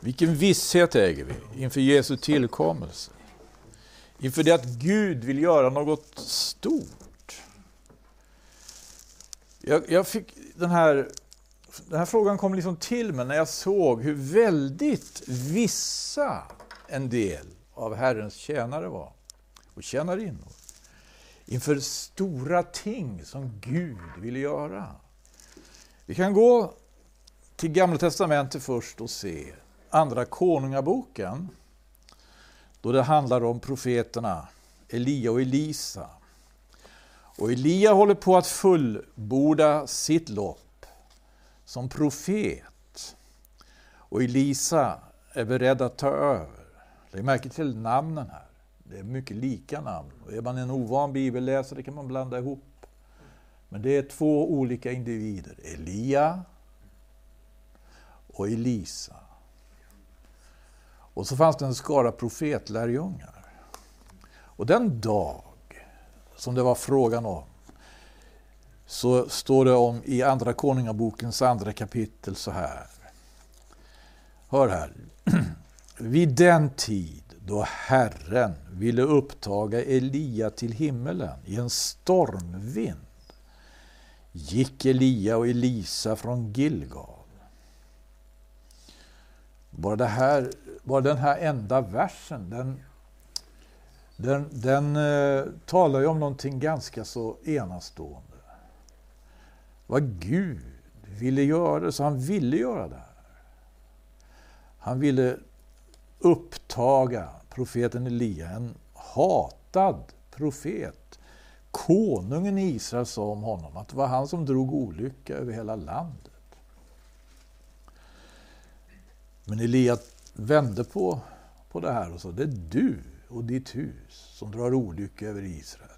Vilken visshet äger vi inför Jesu tillkommelse? Inför det att Gud vill göra något stort. Jag, jag fick den här, den här frågan kom liksom till mig när jag såg hur väldigt vissa en del av Herrens tjänare var och tjänarinnor inför stora ting som Gud ville göra. Vi kan gå till Gamla Testamentet först och se Andra Konungaboken då det handlar om profeterna Elia och Elisa. Och Elia håller på att fullborda sitt lopp som profet. Och Elisa är beredd att ta över. Lägg märke till namnen här. Det är mycket lika namn. Och är man en ovan bibelläsare kan man blanda ihop. Men det är två olika individer. Elia och Elisa. Och så fanns det en skara profetlärjungar. Och den dag som det var frågan om så står det om i Andra Konungabokens andra kapitel så här. Hör här. Vid den tid då Herren ville upptaga Elia till himmelen i en stormvind gick Elia och Elisa från Gilgal. Bara, det här, bara den här enda versen, den, den, den eh, talar ju om någonting ganska så enastående. Vad Gud ville göra, så han ville göra det här. Han ville upptaga profeten Elia, en hatad profet. Konungen i Israel sa om honom att det var han som drog olycka över hela landet. Men Elia vände på, på det här och sa, det är du och ditt hus som drar olycka över Israel.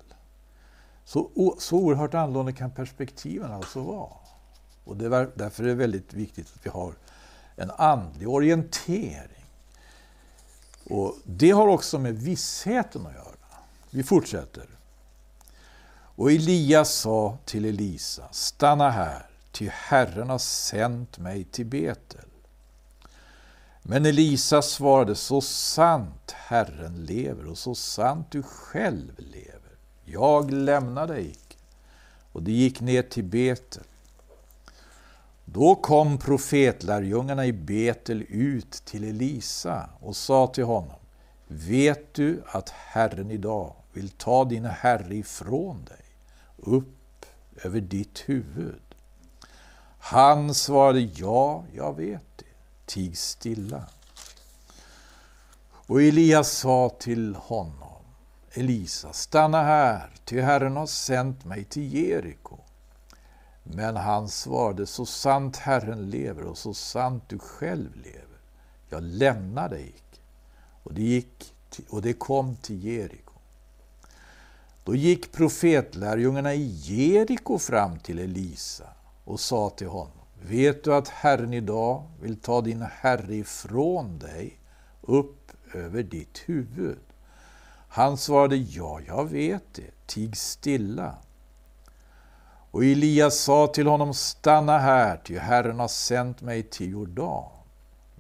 Så, så oerhört annorlunda kan perspektiven alltså vara. Och det var, därför är det väldigt viktigt att vi har en andlig orientering. Och Det har också med vissheten att göra. Vi fortsätter. Och Elias sa till Elisa, stanna här, ty Herren har sänt mig till Betel. Men Elisa svarade, så sant Herren lever och så sant du själv lever. Jag lämnar dig icke. Och de gick ner till Betel. Då kom profetlärjungarna i Betel ut till Elisa och sa till honom, vet du att Herren idag vill ta din herre ifrån dig, upp över ditt huvud? Han svarade, ja, jag vet det tig stilla. Och Elias sa till honom, Elisa, stanna här, ty Herren har sänt mig till Jeriko. Men han svarade, så sant Herren lever och så sant du själv lever, jag lämnar dig icke. Och det, gick, och det kom till Jeriko. Då gick profetlärjungarna i Jeriko fram till Elisa och sa till honom, Vet du att Herren idag vill ta din Herre ifrån dig upp över ditt huvud? Han svarade, ja, jag vet det, tig stilla. Och Elias sa till honom, stanna här, ty Herren har sänt mig till Jordan.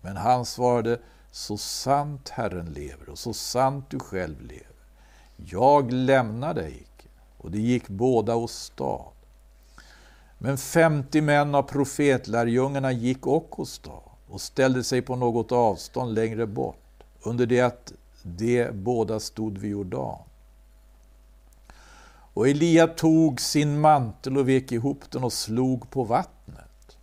Men han svarade, så sant Herren lever och så sant du själv lever. Jag lämnar dig icke. Och de gick båda åstad. Men 50 män av profetlärjungarna gick också och ställde sig på något avstånd längre bort, under det att de båda stod vid Jordan. Och Elia tog sin mantel och vek ihop den och slog på vattnet.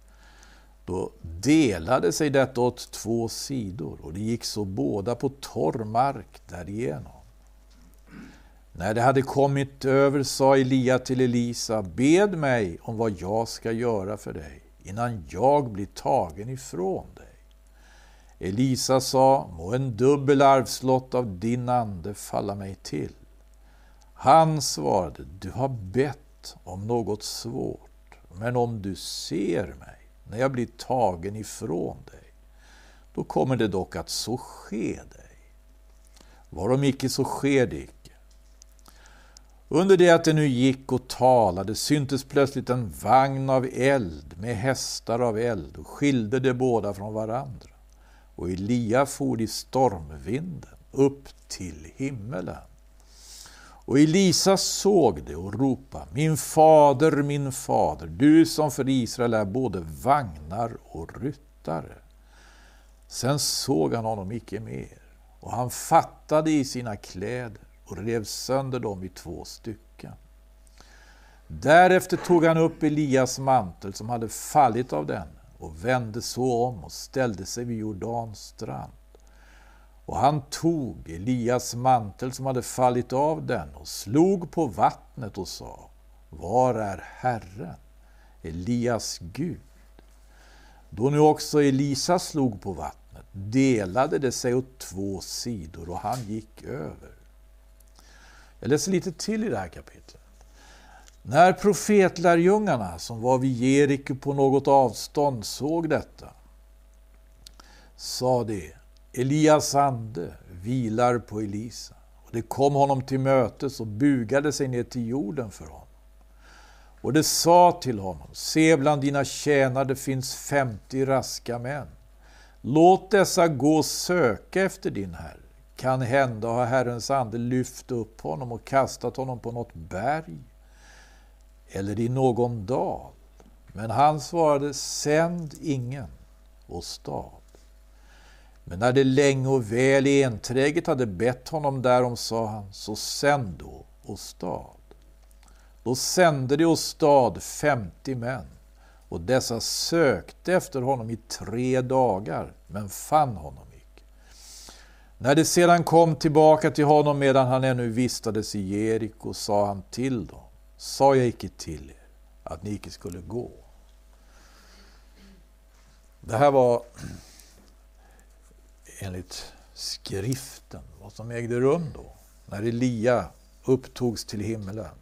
Då delade sig detta åt två sidor och det gick så båda på torr mark därigenom. När det hade kommit över sa Elia till Elisa, bed mig om vad jag ska göra för dig, innan jag blir tagen ifrån dig. Elisa sa, må en dubbel arvslott av din ande falla mig till. Han svarade, du har bett om något svårt, men om du ser mig när jag blir tagen ifrån dig, då kommer det dock att så ske dig. Varom icke så sker det under det att det nu gick och talade syntes plötsligt en vagn av eld med hästar av eld och skilde de båda från varandra. och Elia for i stormvinden upp till himmelen. Och Elisa såg det och ropade, min fader, min fader, du som för Israel är både vagnar och ryttare. Sen såg han honom icke mer, och han fattade i sina kläder och rev sönder dem i två stycken. Därefter tog han upp Elias mantel som hade fallit av den och vände så om och ställde sig vid Jordans strand. Och han tog Elias mantel som hade fallit av den och slog på vattnet och sa Var är Herren, Elias Gud? Då nu också Elisa slog på vattnet delade det sig åt två sidor och han gick över. Jag läser lite till i det här kapitlet. När profetlärjungarna som var vid Jeriko på något avstånd såg detta sa de Elias ande vilar på Elisa. Och det kom honom till mötes och bugade sig ner till jorden för honom. Och det sa till honom, se bland dina tjänare finns femtio raska män. Låt dessa gå och söka efter din herre. Kan hända har Herrens ande lyft upp honom och kastat honom på något berg eller i någon dal. Men han svarade, sänd ingen och stad. Men när det länge och väl enträget hade bett honom därom, sa han, så sänd då och stad. Då sände de åstad femtio män, och dessa sökte efter honom i tre dagar, men fann honom. När de sedan kom tillbaka till honom medan han ännu vistades i Jeriko, sa han till dem, sa jag icke till er att ni icke skulle gå? Det här var enligt skriften vad som ägde rum då, när Elia upptogs till himlen.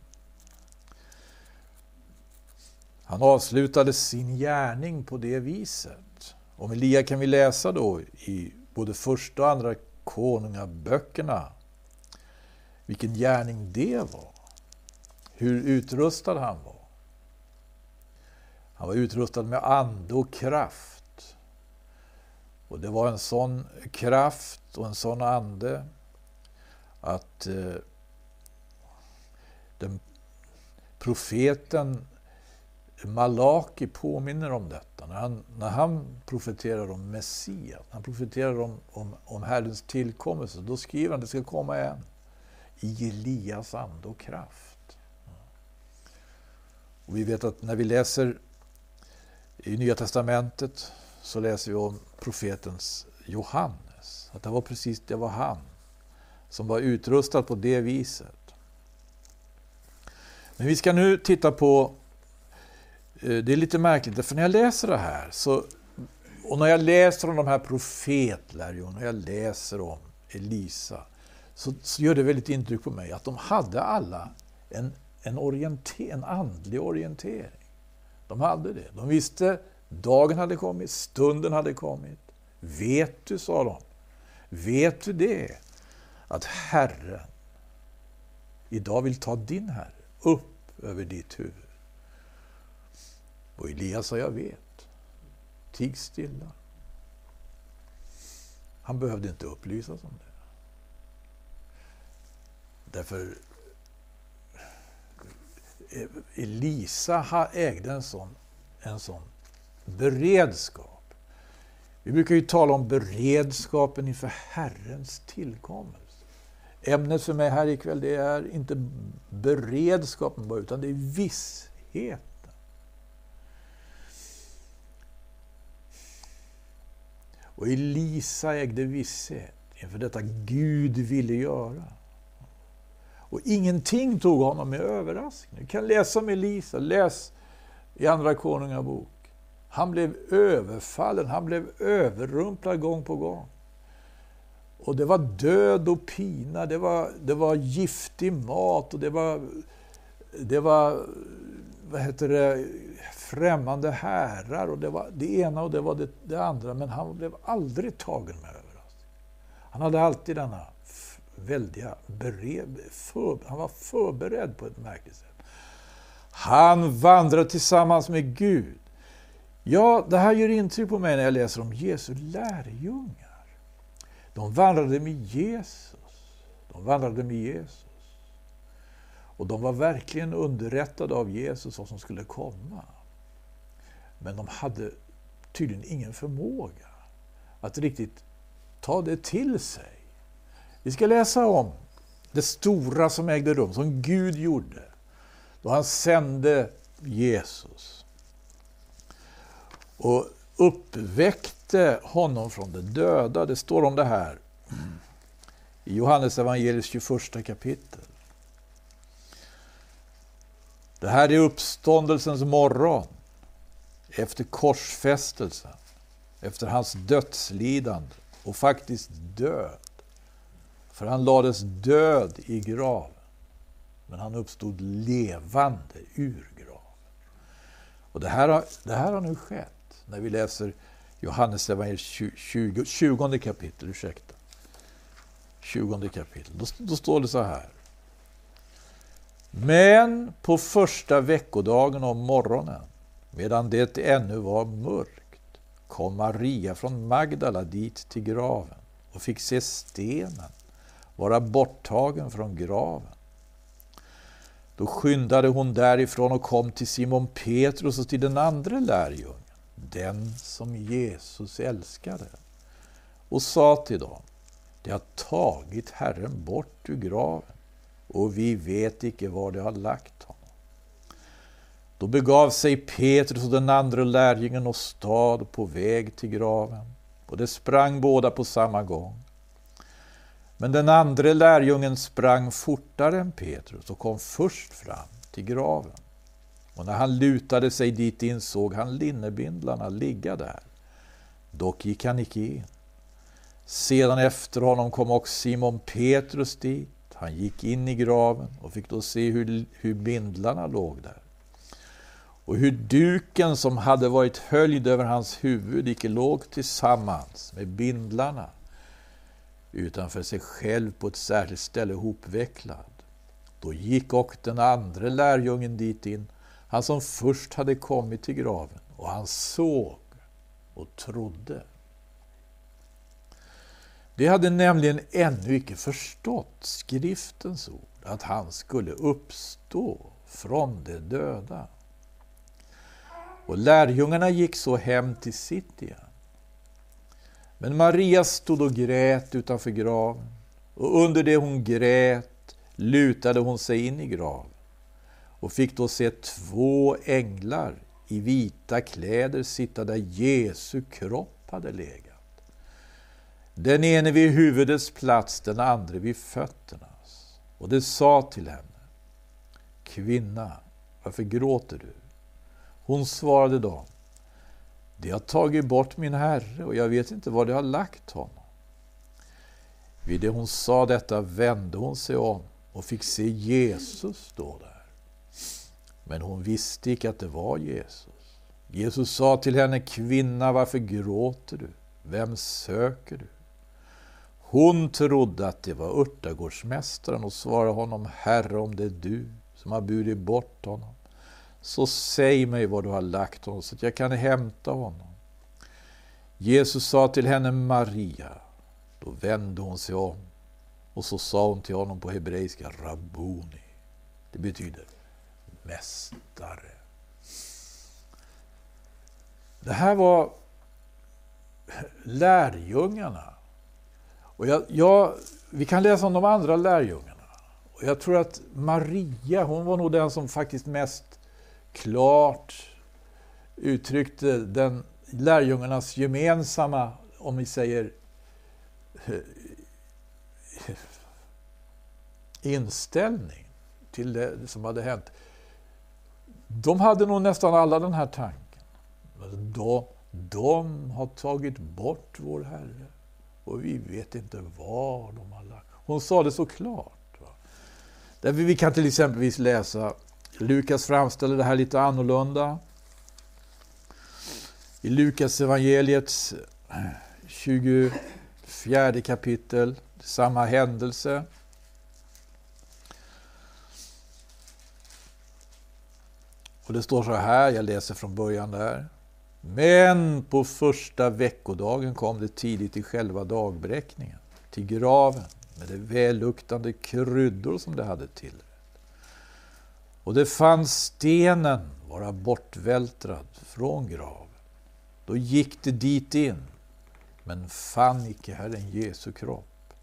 Han avslutade sin gärning på det viset. Om Elia kan vi läsa då i både första och andra konungaböckerna vilken gärning det var. Hur utrustad han var. Han var utrustad med ande och kraft. Och det var en sån kraft och en sån ande att eh, den profeten Malaki påminner om detta. När han, när han profeterar om Messias, han profeterar om, om, om Herrens tillkommelse, då skriver han att det ska komma en i Elias ande och kraft. Och vi vet att när vi läser i Nya Testamentet så läser vi om profetens Johannes. Att det var precis det var han som var utrustad på det viset. Men vi ska nu titta på Eh, det är lite märkligt, för när jag läser det här, så, och när jag läser om de här profetlärjungarna, och jag läser om Elisa, så, så, gör det väldigt intryck på mig att de hade alla en, en, orienter, en andlig orientering. De hade det. De visste dagen hade kommit, stunden hade kommit. Vet du, sa de, vet du det, att Herren idag vill ta din Herre upp över ditt huvud. Och Elias sa, jag vet. Tig stilla. Han behövde inte upplysas om det. Därför eh, Elisa ägde en sån, en sån beredskap. Vi brukar ju tala om beredskapen inför Herrens tillkommelse. Ämnet för mig här ikväll det är inte beredskapen bara, utan det är visshet Och Elisa ägde visshet inför detta Gud ville göra. Och ingenting tog honom med överraskning. Du kan läsa om Elisa, läs i Andra Konungabok. Han blev överfallen, han blev överrumplad gång på gång. Och det var död och pina, det var, det var giftig mat och det var, det var vad heter det, främmande härar och det var det ena och det var det, det andra. Men han blev aldrig tagen med överraskning. Han hade alltid denna väldiga bered, för, han var förberedd på ett märkligt sätt. Han vandrade tillsammans med Gud Ja, det här gör intryck på mig när jag läser om Jesu lärjungar. De vandrade med Jesus. De vandrade med Jesus. Och de var verkligen underrättade av Jesus vad som skulle komma. Men de hade tydligen ingen förmåga att riktigt ta det till sig. Vi ska läsa om det stora som ägde rum, som Gud gjorde, då han sände Jesus och uppväckte honom från de döda. Det står om det här i Johannes evangeliets 21 kapitel. Det här är uppståndelsens morgon efter korsfästelsen, efter hans dödslidande och faktiskt död. För han lades död i graven, men han uppstod levande ur graven. Och det här har, det här har nu skett när vi läser Johannes evangeliet 20, 20 kapitel. Ursäkta. 20 kapitel. Då, då står det så här. Men på första veckodagen om morgonen, medan det ännu var mörkt, kom Maria från Magdala dit till graven och fick se stenen vara borttagen från graven. Då skyndade hon därifrån och kom till Simon Petrus och till den andra lärjungen, den som Jesus älskade, och sa till dem, det har tagit Herren bort ur graven och vi vet icke var de har lagt honom. Då begav sig Petrus och den andra lärjungen och stad på väg till graven, och de sprang båda på samma gång. Men den andra lärjungen sprang fortare än Petrus och kom först fram till graven. Och när han lutade sig dit in såg han linnebindlarna ligga där. Dock gick han icke in. Sedan efter honom kom också Simon Petrus dit. Han gick in i graven och fick då se hur, hur bindlarna låg där. Och hur duken som hade varit höljd över hans huvud icke låg tillsammans med bindlarna utan för sig själv på ett särskilt ställe hopvecklad. Då gick och den andra lärjungen dit in, han som först hade kommit till graven, och han såg och trodde. De hade nämligen ännu icke förstått skriftens ord, att han skulle uppstå från de döda. Och lärjungarna gick så hem till sitt igen. Men Maria stod och grät utanför graven, och under det hon grät lutade hon sig in i graven och fick då se två änglar i vita kläder sitta där Jesu kropp hade legat. Den ene vid huvudets plats, den andra vid fötternas. Och det sa till henne, Kvinna, varför gråter du? Hon svarade dem, de har tagit bort min herre och jag vet inte var de har lagt honom. Vid det hon sa detta vände hon sig om och fick se Jesus stå där. Men hon visste icke att det var Jesus. Jesus sa till henne, kvinna, varför gråter du? Vem söker du? Hon trodde att det var örtagårdsmästaren och svarade honom, Herre, om det är du som har burit bort honom, så säg mig var du har lagt honom så att jag kan hämta honom. Jesus sa till henne Maria. Då vände hon sig om och så sa hon till honom på hebreiska Rabboni. Det betyder mästare. Det här var lärjungarna. Och jag, jag, vi kan läsa om de andra lärjungarna. Och jag tror att Maria, hon var nog den som faktiskt mest klart uttryckte den lärjungarnas gemensamma, om vi säger eh, inställning till det som hade hänt. De hade nog nästan alla den här tanken. De, de har tagit bort vår Herre och vi vet inte var de har lagt. Hon sa det så klart. Va? Därför vi kan till exempel läsa Lukas framställer det här lite annorlunda. I Lukas evangeliets eh, 24 kapitel, samma händelse. Och det står så här, jag läser från början där. Men på första veckodagen kom det tidigt i själva dagbräckningen till graven med de välluktande kryddor som det hade till. Och det fann stenen vara bortvältrad från graven. Då gick det dit in, men fann icke Herren Jesu kropp.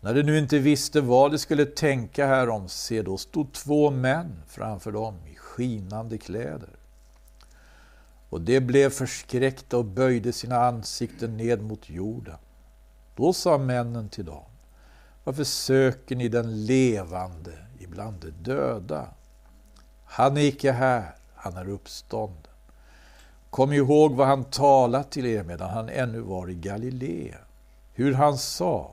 När de nu inte visste vad de skulle tänka härom, se då stod två män framför dem i skinande kläder. Och de blev förskräckta och böjde sina ansikten ned mot jorden. Då sa männen till dem, varför söker ni den levande ibland de döda? Han är icke här, han är uppstånden. Kom ihåg vad han talat till er medan han ännu var i Galileen, hur han sa,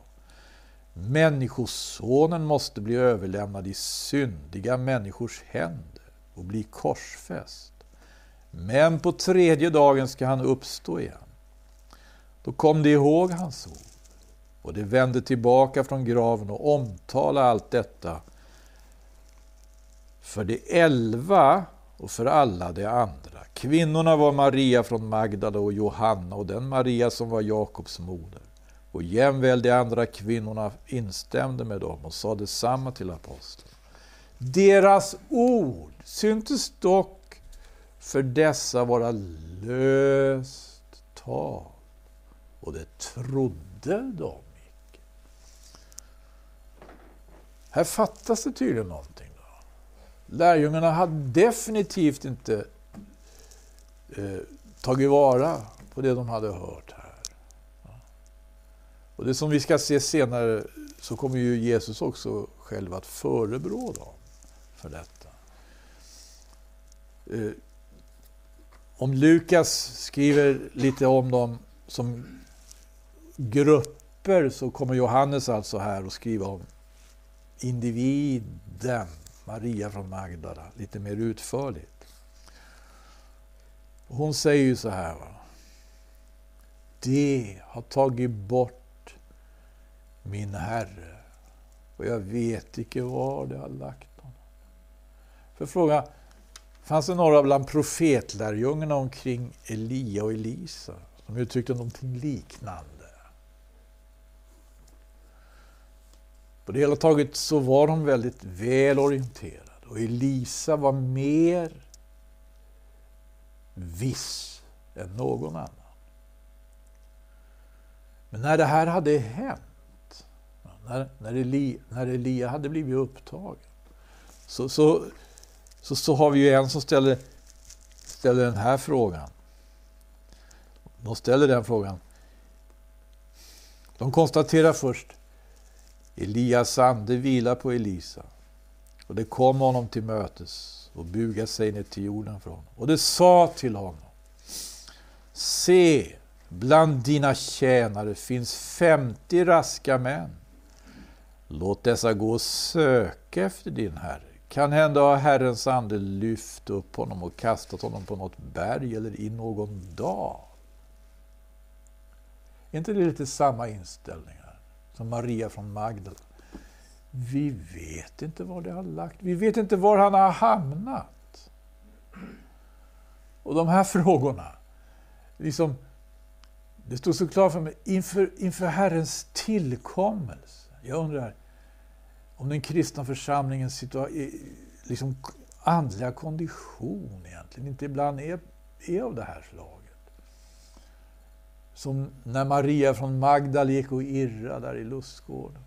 Människosonen måste bli överlämnad i syndiga människors händer och bli korsfäst. Men på tredje dagen ska han uppstå igen. Då kom de ihåg hans ord och de vände tillbaka från graven och omtalade allt detta för de elva och för alla de andra. Kvinnorna var Maria från Magdala och Johanna och den Maria som var Jakobs moder. Och jämväl de andra kvinnorna instämde med dem och sa detsamma till aposteln. Deras ord syntes dock för dessa vara löst tal, och det trodde de icke. Här fattas det tydligen någonting. Lärjungarna hade definitivt inte eh, tagit vara på det de hade hört här. Och det som vi ska se senare så kommer ju Jesus också själv att förebrå dem för detta. Eh, om Lukas skriver lite om dem som grupper så kommer Johannes alltså här att skriva om individen Maria från Magdala lite mer utförligt. Hon säger ju så här. Va? Det har tagit bort min Herre, och jag vet icke var det har lagt honom. För fråga, fanns det några bland profetlärjungarna omkring Elia och Elisa som uttryckte någonting liknande? På det hela taget så var de väldigt väl orienterade och Elisa var mer viss än någon annan. Men när det här hade hänt när, när, Elia, när Elia hade blivit upptagen. Så, så, så, så har vi ju en som ställer, ställer den här frågan. De ställer den frågan. De konstaterar först Elias ande vilar på Elisa. Och det kom honom till mötes och bugade sig ner till jorden för honom. Och det sa till honom. Se, bland dina tjänare finns femtio raska män Låt dessa gå och söka efter din Herre. Kan hända har Herrens ande lyft upp honom och kastat honom på något berg eller i någon dal. Är inte det lite samma inställning? Som Maria från Magdala? Vi vet inte var det har lagt. Vi vet inte var han har hamnat. Och de här frågorna, liksom, det stod så klart för mig, inför, inför Herrens tillkommelse. Jag undrar, om den kristna församlingens liksom andliga kondition egentligen inte ibland är, är av det här slaget. Som när Maria från Magdal gick och irrade där i lustgården.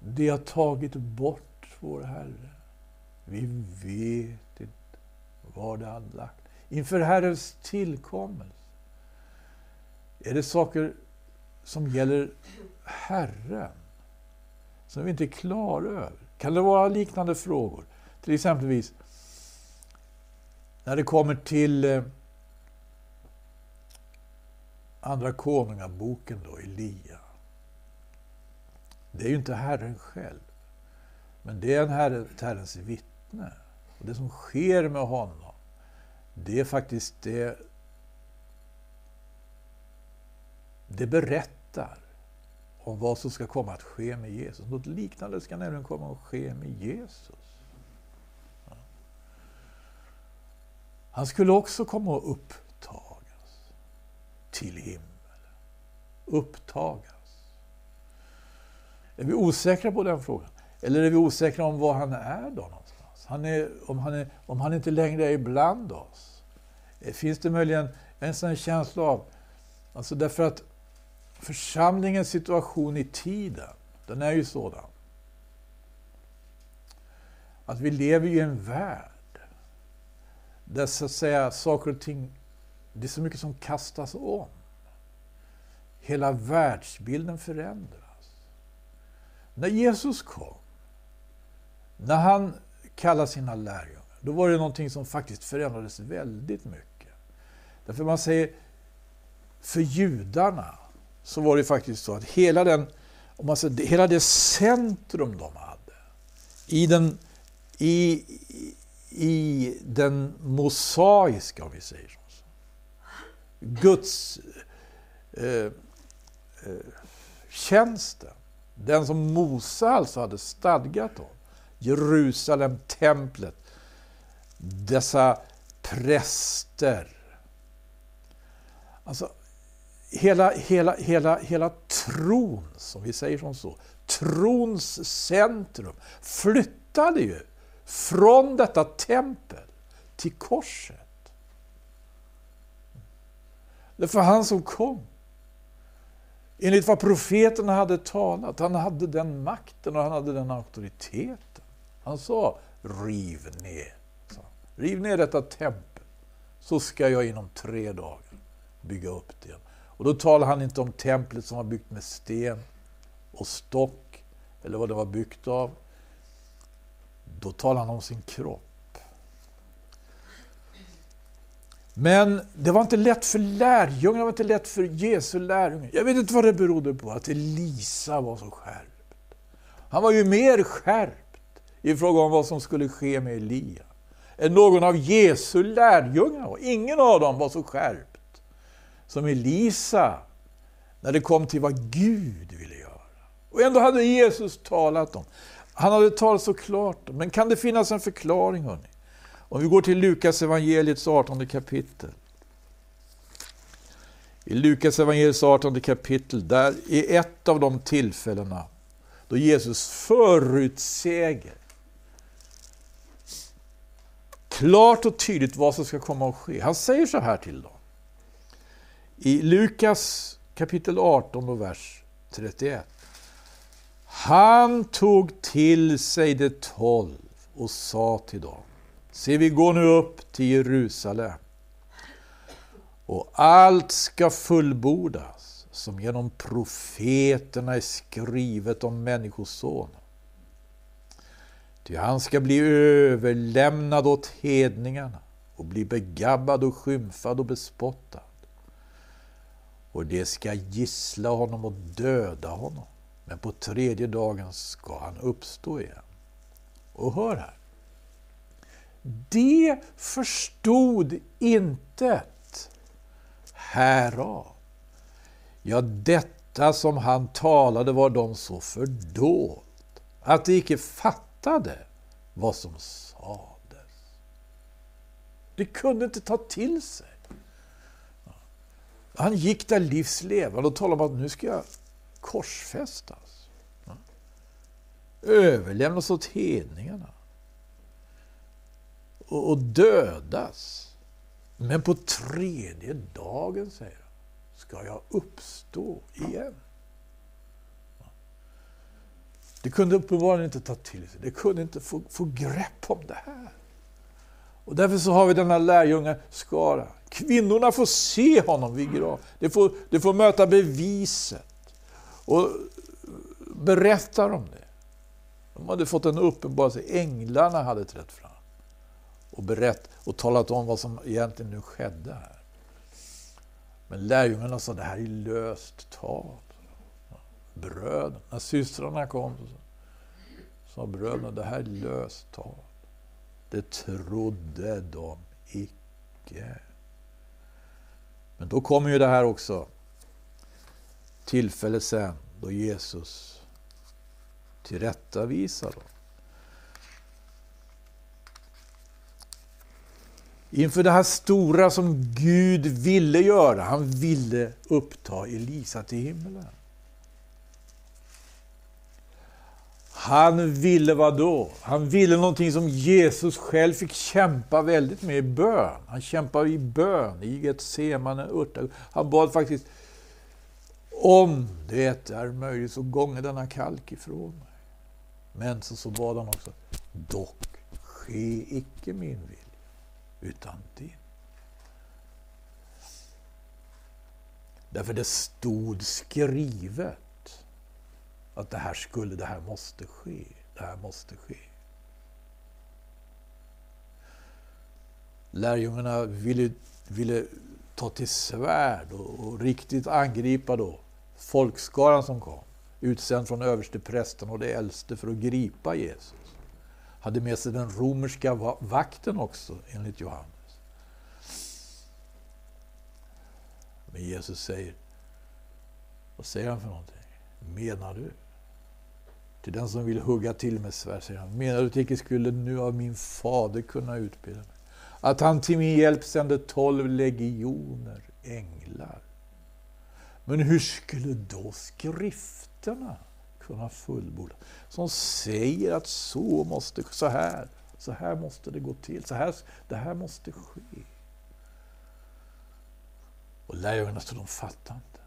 Det har tagit bort vår Herre. Vi vet inte var det har lagt. Inför Herrens tillkommelse är det saker som gäller Herren som vi inte är klara över. Kan det vara liknande frågor? Till exempelvis när det kommer till eh, Andra Konungaboken då, Elia. Det är ju inte Herren själv. Men det är en herre, Herrens vittne. Och det som sker med honom, det är faktiskt det det berättar om vad som ska komma att ske med Jesus. Något liknande ska nämligen komma att ske med Jesus. Han skulle också komma upp till himmel. Upptagas. Är vi osäkra på den frågan? Eller är vi osäkra om var han är då någonstans? Han är, om, han är, om han inte längre är ibland oss? Eh, finns det möjligen en sån känsla av, alltså därför att församlingens situation i tiden, den är ju sådan. Att vi lever i en värld där så att säga saker och ting, det är så mycket som kastas om. Hela världsbilden förändras. När Jesus kom, när han kallade sina lärjungar, då var det någonting som faktiskt förändrades väldigt mycket. Därför man säger, för judarna så var det faktiskt så att hela, den, om man säger, hela det centrum de hade i den, i, i den mosaiska, om vi säger så. Guds eh, eh, tjänsten, den som Mose alltså hade stadgat om. Jerusalem, templet, dessa präster. Alltså, hela, hela, hela, hela tron, som vi säger som så, trons centrum flyttade ju från detta tempel till korset. Det var han som kom. Enligt vad profeterna hade talat, han hade den makten och han hade den auktoriteten. Han sa, riv ner. Riv ner detta tempel, så ska jag inom tre dagar bygga upp det igen. Och då talar han inte om templet som var byggt med sten och stock, eller vad det var byggt av. Då talar han om sin kropp. Men det var inte lätt för lärjungarna, det var inte lätt för Jesu lärjungar. Jag vet inte vad det berodde på, att Elisa var så skärpt. Han var ju mer skärpt i fråga om vad som skulle ske med Elia än någon av Jesu lärjungar. Ingen av dem var så skärpt som Elisa när det kom till vad Gud ville göra. Och ändå hade Jesus talat om. Han hade talat så klart men kan det finnas en förklaring hörni? Om vi går till Lukas evangeliets 18 kapitel. I Lukas evangeliets 18 kapitel, där är ett av de tillfällena då Jesus förutsäger klart och tydligt vad som ska komma att ske. Han säger så här till dem. I Lukas kapitel 18 och vers 31. Han tog till sig de tolv och sa till dem Se, vi går nu upp till Jerusalem och allt ska fullbordas som genom profeterna är skrivet om Människosonen. Ty han ska bli överlämnad åt hedningarna och bli begabbad och skymfad och bespottad. Och det ska gissla honom och döda honom. Men på tredje dagen ska han uppstå igen. Och hör här. De förstod intet härav. Ja, detta som han talade var de så fördolt att de icke fattade vad som sades. De kunde inte ta till sig. Han gick där livs levande och talade om att nu ska jag korsfästas. Överlämnas åt hedningarna och, och dödas. Men på tredje dagen, säger han, ska jag uppstå igen. Det kunde uppenbarligen inte ta till sig, det kunde inte få, få grepp om det här. Och därför så har vi denna lärjungaskara. Kvinnorna får se honom vid grav. De får, de får möta beviset och berättar om det. De hade fått en uppenbarelse, änglarna hade trätt fram och berätt och talat om vad som egentligen nu skedde här. Men lärjungarna sa det här är löst tal. Bröd. När systrarna kom så sa bröderna det här är löst tal. Det trodde de icke. Men då kommer ju det här också. Tillfälle sen då Jesus tillrättavisar dem. Inför det här stora som Gud ville göra. Han ville uppta Elisa till himlen. Han ville vad då? Han ville någonting som Jesus själv fick kämpa väldigt med i bön. Han kämpade i bön i Getsemane örtagård. Han bad faktiskt om det är möjligt så gånge denna kalk ifrån mig. Men så, så bad han också, dock ske icke min vilja, utan din. Därför det stod skrivet att det här skulle, det här måste ske, det här måste ske. Lärjungarna ville, ville ta till svärd och, och riktigt angripa då folkskaran som kom, utsänd från översteprästen och de äldste för att gripa Jesus. Hade med sig den romerska vakten också, enligt Johannes. Men Jesus säger, vad säger han för någonting? Menar du? Till den som vill hugga till med svärd säger han, menar du att icke skulle nu av min fader kunna utbilda mig? Att han till min hjälp sände tolv legioner änglar men hur skulle då skrifterna kunna fullborda. Som säger att så måste, så här, så här måste det gå till. Så här, det här måste ske. Och lärjungarna stod de fattade inte.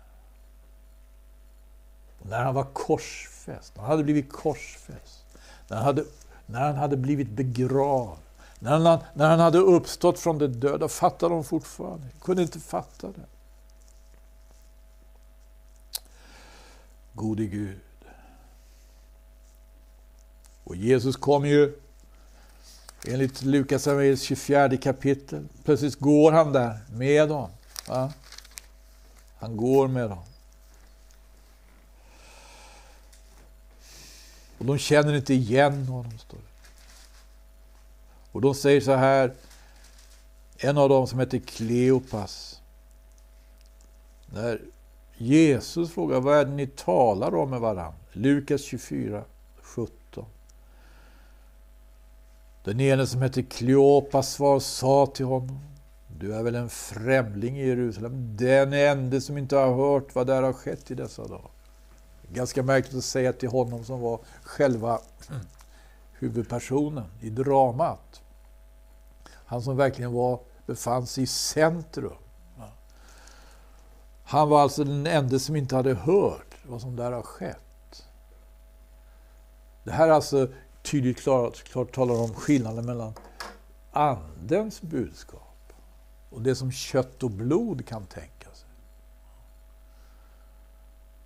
Och när han var korsfäst, när han hade blivit korsfäst, när han hade, när han hade blivit begravd, när han, när han hade uppstått från de döda, fattade de fortfarande. De kunde inte fatta det. gode Gud. Och Jesus kom ju, enligt Lukas 24 kapitel, plötsligt går han där med dem. Va? Han går med dem. Och de känner inte igen honom, står det. Och de säger så här, en av dem som heter Kleopas, när Jesus frågar vad är det ni talar om med varandra? Lukas 24, 17. Den ene som hette Kleopas svar sa till honom Du är väl en främling i Jerusalem, den enda som inte har hört vad där har skett i dessa dagar. Ganska märkligt att säga till honom som var själva huvudpersonen i dramat. Han som verkligen var, befann sig i centrum. Han var alltså den enda som inte hade hört vad som där har skett. Det här är alltså tydligt klart, klart talar om skillnaden mellan Andens budskap och det som kött och blod kan tänka sig.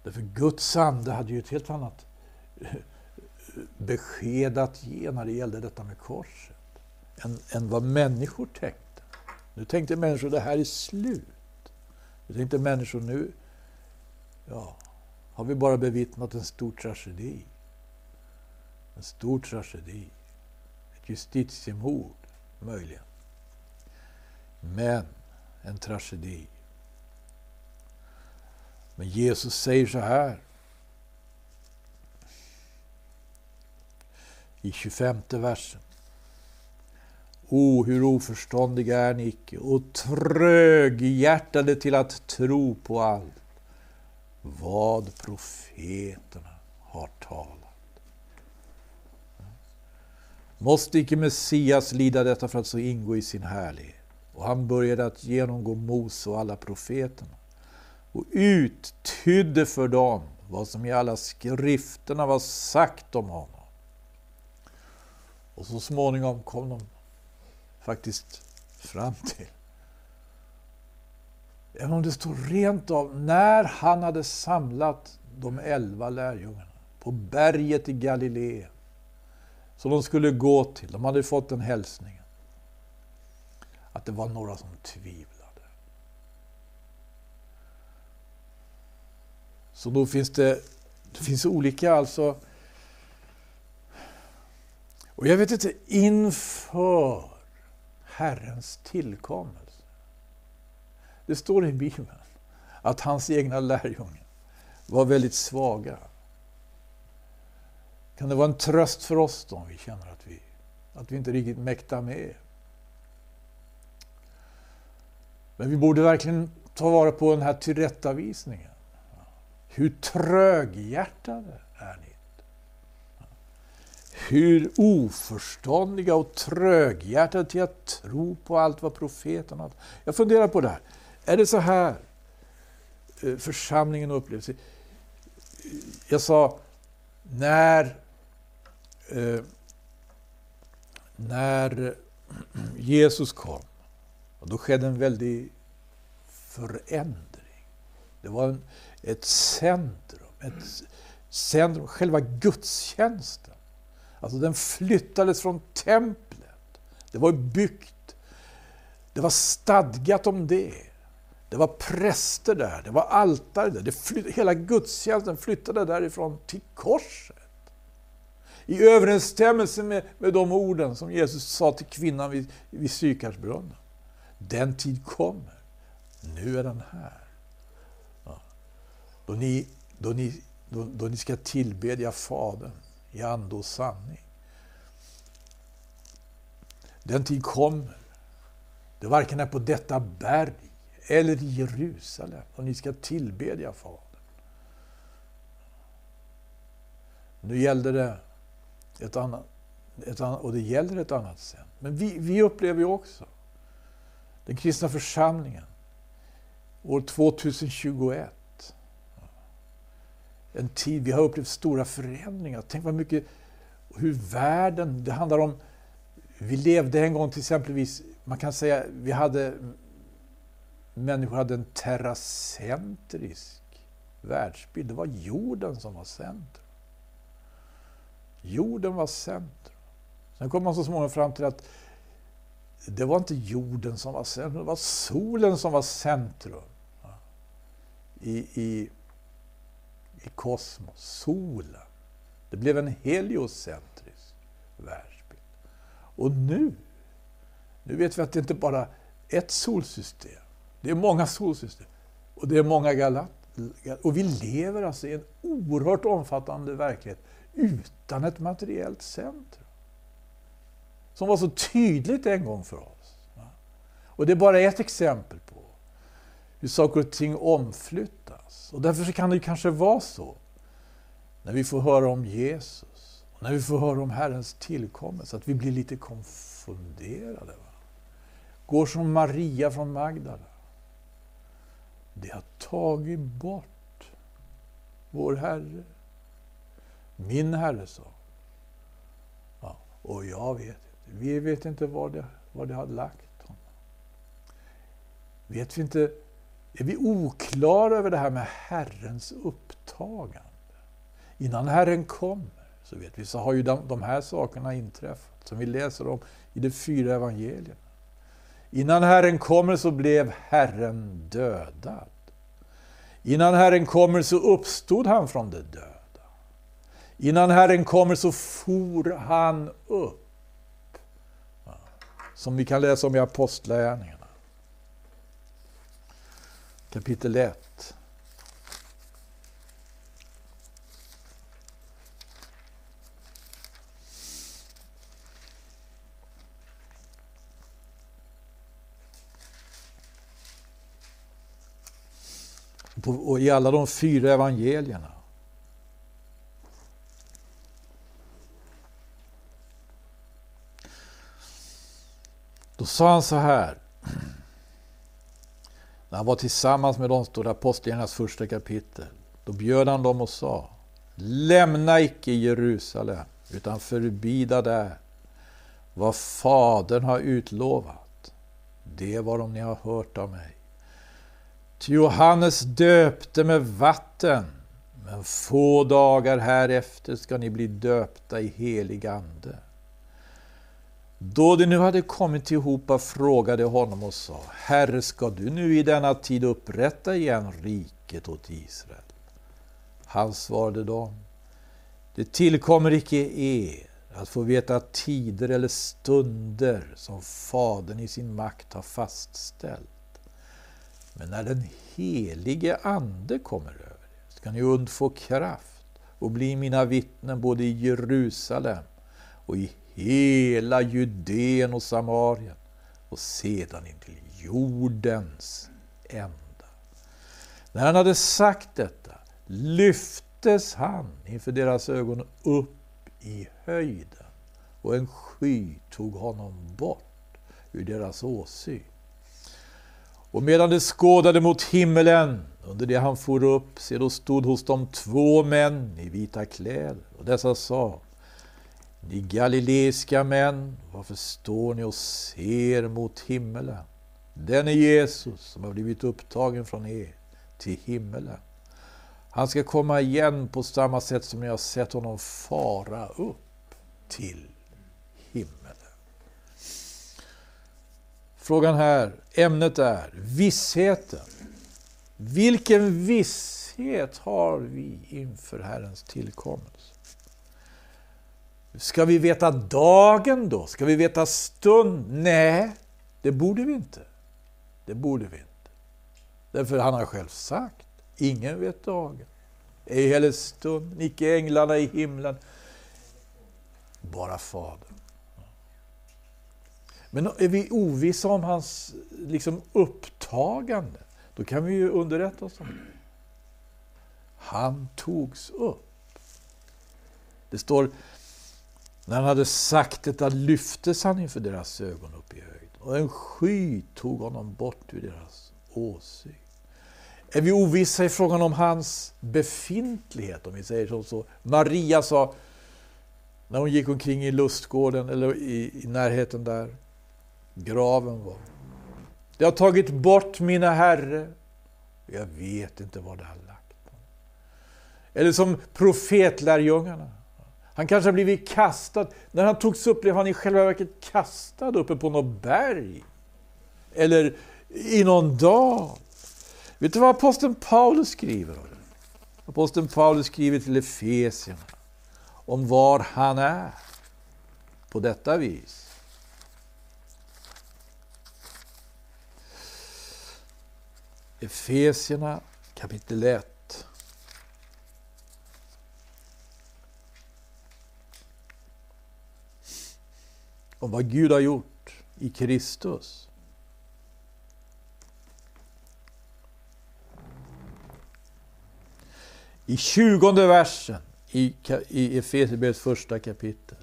Därför Guds ande hade ju ett helt annat eh, besked att ge när det gällde detta med korset än, än vad människor tänkte. Nu tänkte människor att det här är slut. Nu tänkte människor nu, ja, har vi bara bevittnat en stor tragedi. En stor tragedi. Ett justitiemord, möjligen. Men en tragedi. Men Jesus säger så här. I 25 versen. O, hur oförståndiga är ni icke och tröghjärtade till att tro på allt vad profeterna har talat. Måste icke Messias lida detta för att så ingå i sin härlighet? Och han började att genomgå Mose och alla profeterna och uttydde för dem vad som i alla skrifterna var sagt om honom. Och så småningom kom de faktiskt fram till. Även om det står rent av, när han hade samlat de elva lärjungarna på berget i Galileen, som de skulle gå till, de hade fått den hälsningen, att det var några som tvivlade. Så då finns det, det finns olika alltså och jag vet inte, inför Herrens tillkommelse. Det står i Bibeln att hans egna lärjungar var väldigt svaga. Kan det vara en tröst för oss då om vi känner att vi, att vi inte riktigt mäktar med? Men vi borde verkligen ta vara på den här tillrättavisningen. Hur tröghjärtade är ni? Hur oförståndiga och tröghjärtade till att tro på allt vad profeterna... Jag funderar på det här. Är det så här eh, församlingen upplever sig? Jag sa, när, eh, när Jesus kom, och då skedde en väldig förändring. Det var en, ett centrum, ett centrum, själva gudstjänsten. Alltså den flyttades från templet. Det var byggt. Det var stadgat om det. Det var präster där, det var altare där. Det flytt, hela gudstjänsten flyttade därifrån till korset. I överensstämmelse med, med de orden som Jesus sa till kvinnan vid, vid Sykarsbrunnen. Den tid kommer. Nu är den här. Ja. Då, ni, då, ni, då, då ni ska tillbedja Fadern i ande och sanning. Den tid kommer. Det varken är på detta berg eller i Jerusalem och ni ska tillbedja Fadern. Nu gällde det ett annat, ett annat, och det gäller ett annat sätt. Men vi, vi upplever ju också den kristna församlingen år 2021 en tid, vi har upplevt stora förändringar. Tänk vad mycket, hur världen, det handlar om, vi levde en gång till exempelvis, man kan säga, vi hade, människor hade en terracentrisk världsbild. Det var jorden som var centrum. Jorden var centrum. Sen kom man så småningom fram till att det var inte jorden som var centrum, det var solen som var centrum. I, i i kosmos, solen. Det blev en heliocentrisk världsbild. Och nu, nu vet vi att det inte bara är ett solsystem. Det är många solsystem. Och det är många galaxer. Och vi lever alltså i en oerhört omfattande verklighet utan ett materiellt centrum. Som var så tydligt en gång för oss. Och det är bara ett exempel på hur saker och ting omflyttas. Och därför kan det kanske vara så, när vi får höra om Jesus, och när vi får höra om Herrens tillkommelse, att vi blir lite konfunderade. Va? Går som Maria från Magdala. Det har tagit bort vår Herre. Min Herre sa. Ja, och jag vet inte. Vi vet inte var det, var det har lagt honom. Vet vi inte är vi oklara över det här med Herrens upptagande. Innan Herren kommer, så vet vi, så har ju de, de här sakerna inträffat, som vi läser om i de fyra evangelierna. Innan Herren kommer så blev Herren dödad. Innan Herren kommer så uppstod han från de döda. Innan Herren kommer så for han upp. Som vi kan läsa om i Apostlagärningarna kapitel 1. Och i alla de fyra evangelierna. Då sa han så här. När han var tillsammans med dem, står det Apostlagärningarnas första kapitel. Då bjöd han dem och sa Lämna icke Jerusalem, utan förbida där vad Fadern har utlovat. Det var om ni har hört av mig. Ty Johannes döpte med vatten, men få dagar härefter ska ni bli döpta i helig ande. Då de nu hade kommit ihop frågade honom och sa, Herre, ska du nu i denna tid upprätta igen riket åt Israel? Han svarade dem, det tillkommer icke er att få veta tider eller stunder som Fadern i sin makt har fastställt. Men när den helige Ande kommer över er ska ni undfå kraft och bli mina vittnen både i Jerusalem och i hela Judeen och Samarien och sedan in till jordens ända. När han hade sagt detta lyftes han inför deras ögon upp i höjden och en sky tog honom bort ur deras åsyn. Och medan de skådade mot himmelen under det han for upp, se då stod hos dem två män i vita kläder och dessa sa ni galileiska män, varför står ni och ser mot himmelen? Den är Jesus som har blivit upptagen från er till himmelen. Han ska komma igen på samma sätt som ni har sett honom fara upp till himmelen. Frågan här, ämnet är vissheten. Vilken visshet har vi inför Herrens tillkommelse? Ska vi veta dagen då? Ska vi veta stund? Nej, det borde vi inte. Det borde vi inte. Därför han har själv sagt, ingen vet dagen. Ej heller stund, icke änglarna i himlen. Bara Fadern. Men är vi ovissa om hans liksom, upptagande, då kan vi ju underrätta oss om det. Han togs upp. Det står, när han hade sagt detta lyftes han inför deras ögon upp i höjd. Och en sky tog honom bort ur deras åsyn. Är vi ovissa i frågan om hans befintlighet, om vi säger så. Maria sa, när hon gick omkring i lustgården, eller i, i närheten där, graven var. Det har tagit bort mina herre. Jag vet inte vad det har lagt Eller som profetlärjungarna. Han kanske har blivit kastad. När han togs upp blev han i själva verket kastad uppe på något berg. Eller i någon dal. Vet du vad aposteln Paulus skriver om det? Aposteln Paulus skriver till Efesierna om var han är på detta vis. Efesierna kapitel 1. Om vad Gud har gjort i Kristus. I tjugonde versen i, i Efesierbrevets första kapitel.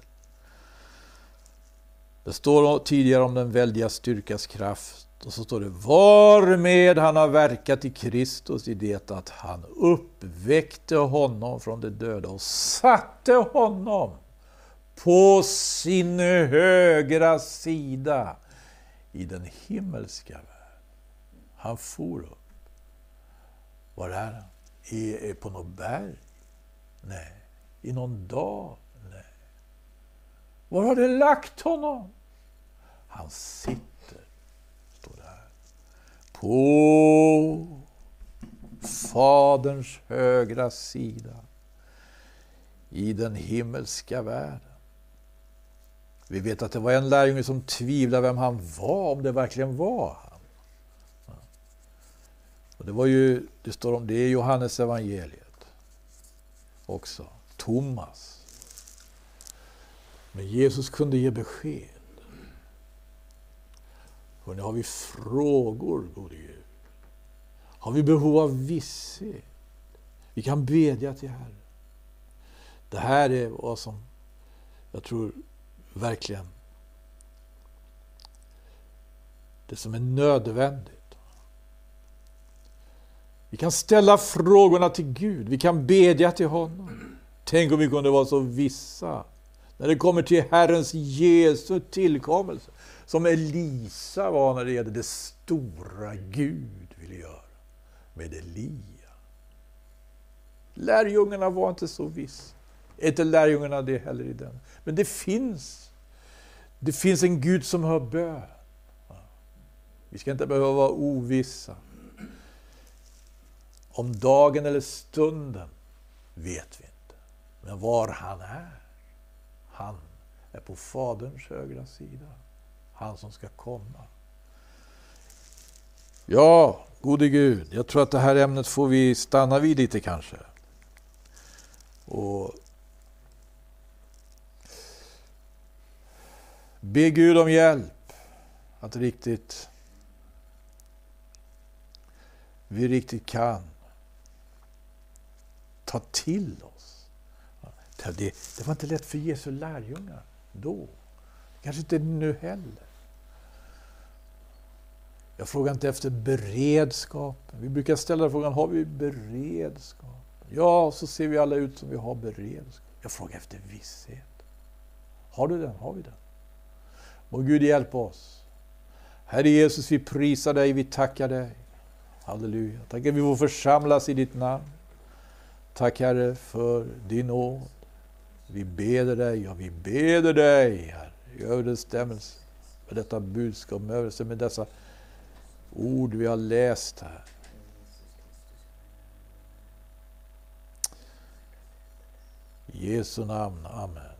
Det står tidigare om den väldiga styrkas kraft och så står det varmed han har verkat i Kristus i det att han uppväckte honom från de döda och satte honom på sin högra sida i den himmelska världen. Han for upp. Var är han? I, eh, på något berg? Nej. I någon dal? Nej. Var har du lagt honom? Han sitter på Faderns högra sida i den himmelska världen. Vi vet att det var en lärjunge som tvivlade vem han var, om det verkligen var han. Och det var ju, det står om det i Johannes evangeliet också. Thomas. Men Jesus kunde ge besked. Hörrni, har vi frågor, gode Gud? Har vi behov av visshet? Vi kan bedja till Herren. Det här är vad som jag tror verkligen det som är nödvändigt. Vi kan ställa frågorna till Gud, vi kan bedja till honom. Tänk om vi kunde vara så vissa när det kommer till Herrens Jesu tillkommelse som Elisa var när det gällde det stora Gud ville göra med Elia. Lärjungarna var inte så viss. Inte lärjungarna det heller i den. Men det finns. Det finns en Gud som hör bön. Vi ska inte behöva vara ovissa. Om dagen eller stunden vet vi inte. Men var han är, han är på Faderns högra sida han som ska komma. Ja, gode Gud, jag tror att det här ämnet får vi stanna vid lite kanske. Och be Gud om hjälp att riktigt vi riktigt kan ta till oss. Det, det var inte lätt för Jesu lärjungar då. Kanske inte nu heller. Jag frågar inte efter beredskap. Vi brukar ställa frågan, har vi beredskap? Ja, så ser vi alla ut som vi har beredskap. Jag frågar efter visshet. Har du den? Har vi den? Må Gud hjälpa oss. Herre Jesus, vi prisar dig, vi tackar dig. Halleluja. Tack att vi får församlas i ditt namn. Tack Herre för din nåd. Vi beder dig, ja vi beder dig Herre, i överensstämmelse med detta budskap, med överensstämmelse med dessa ord vi har läst här. I Jesu namn, Amen.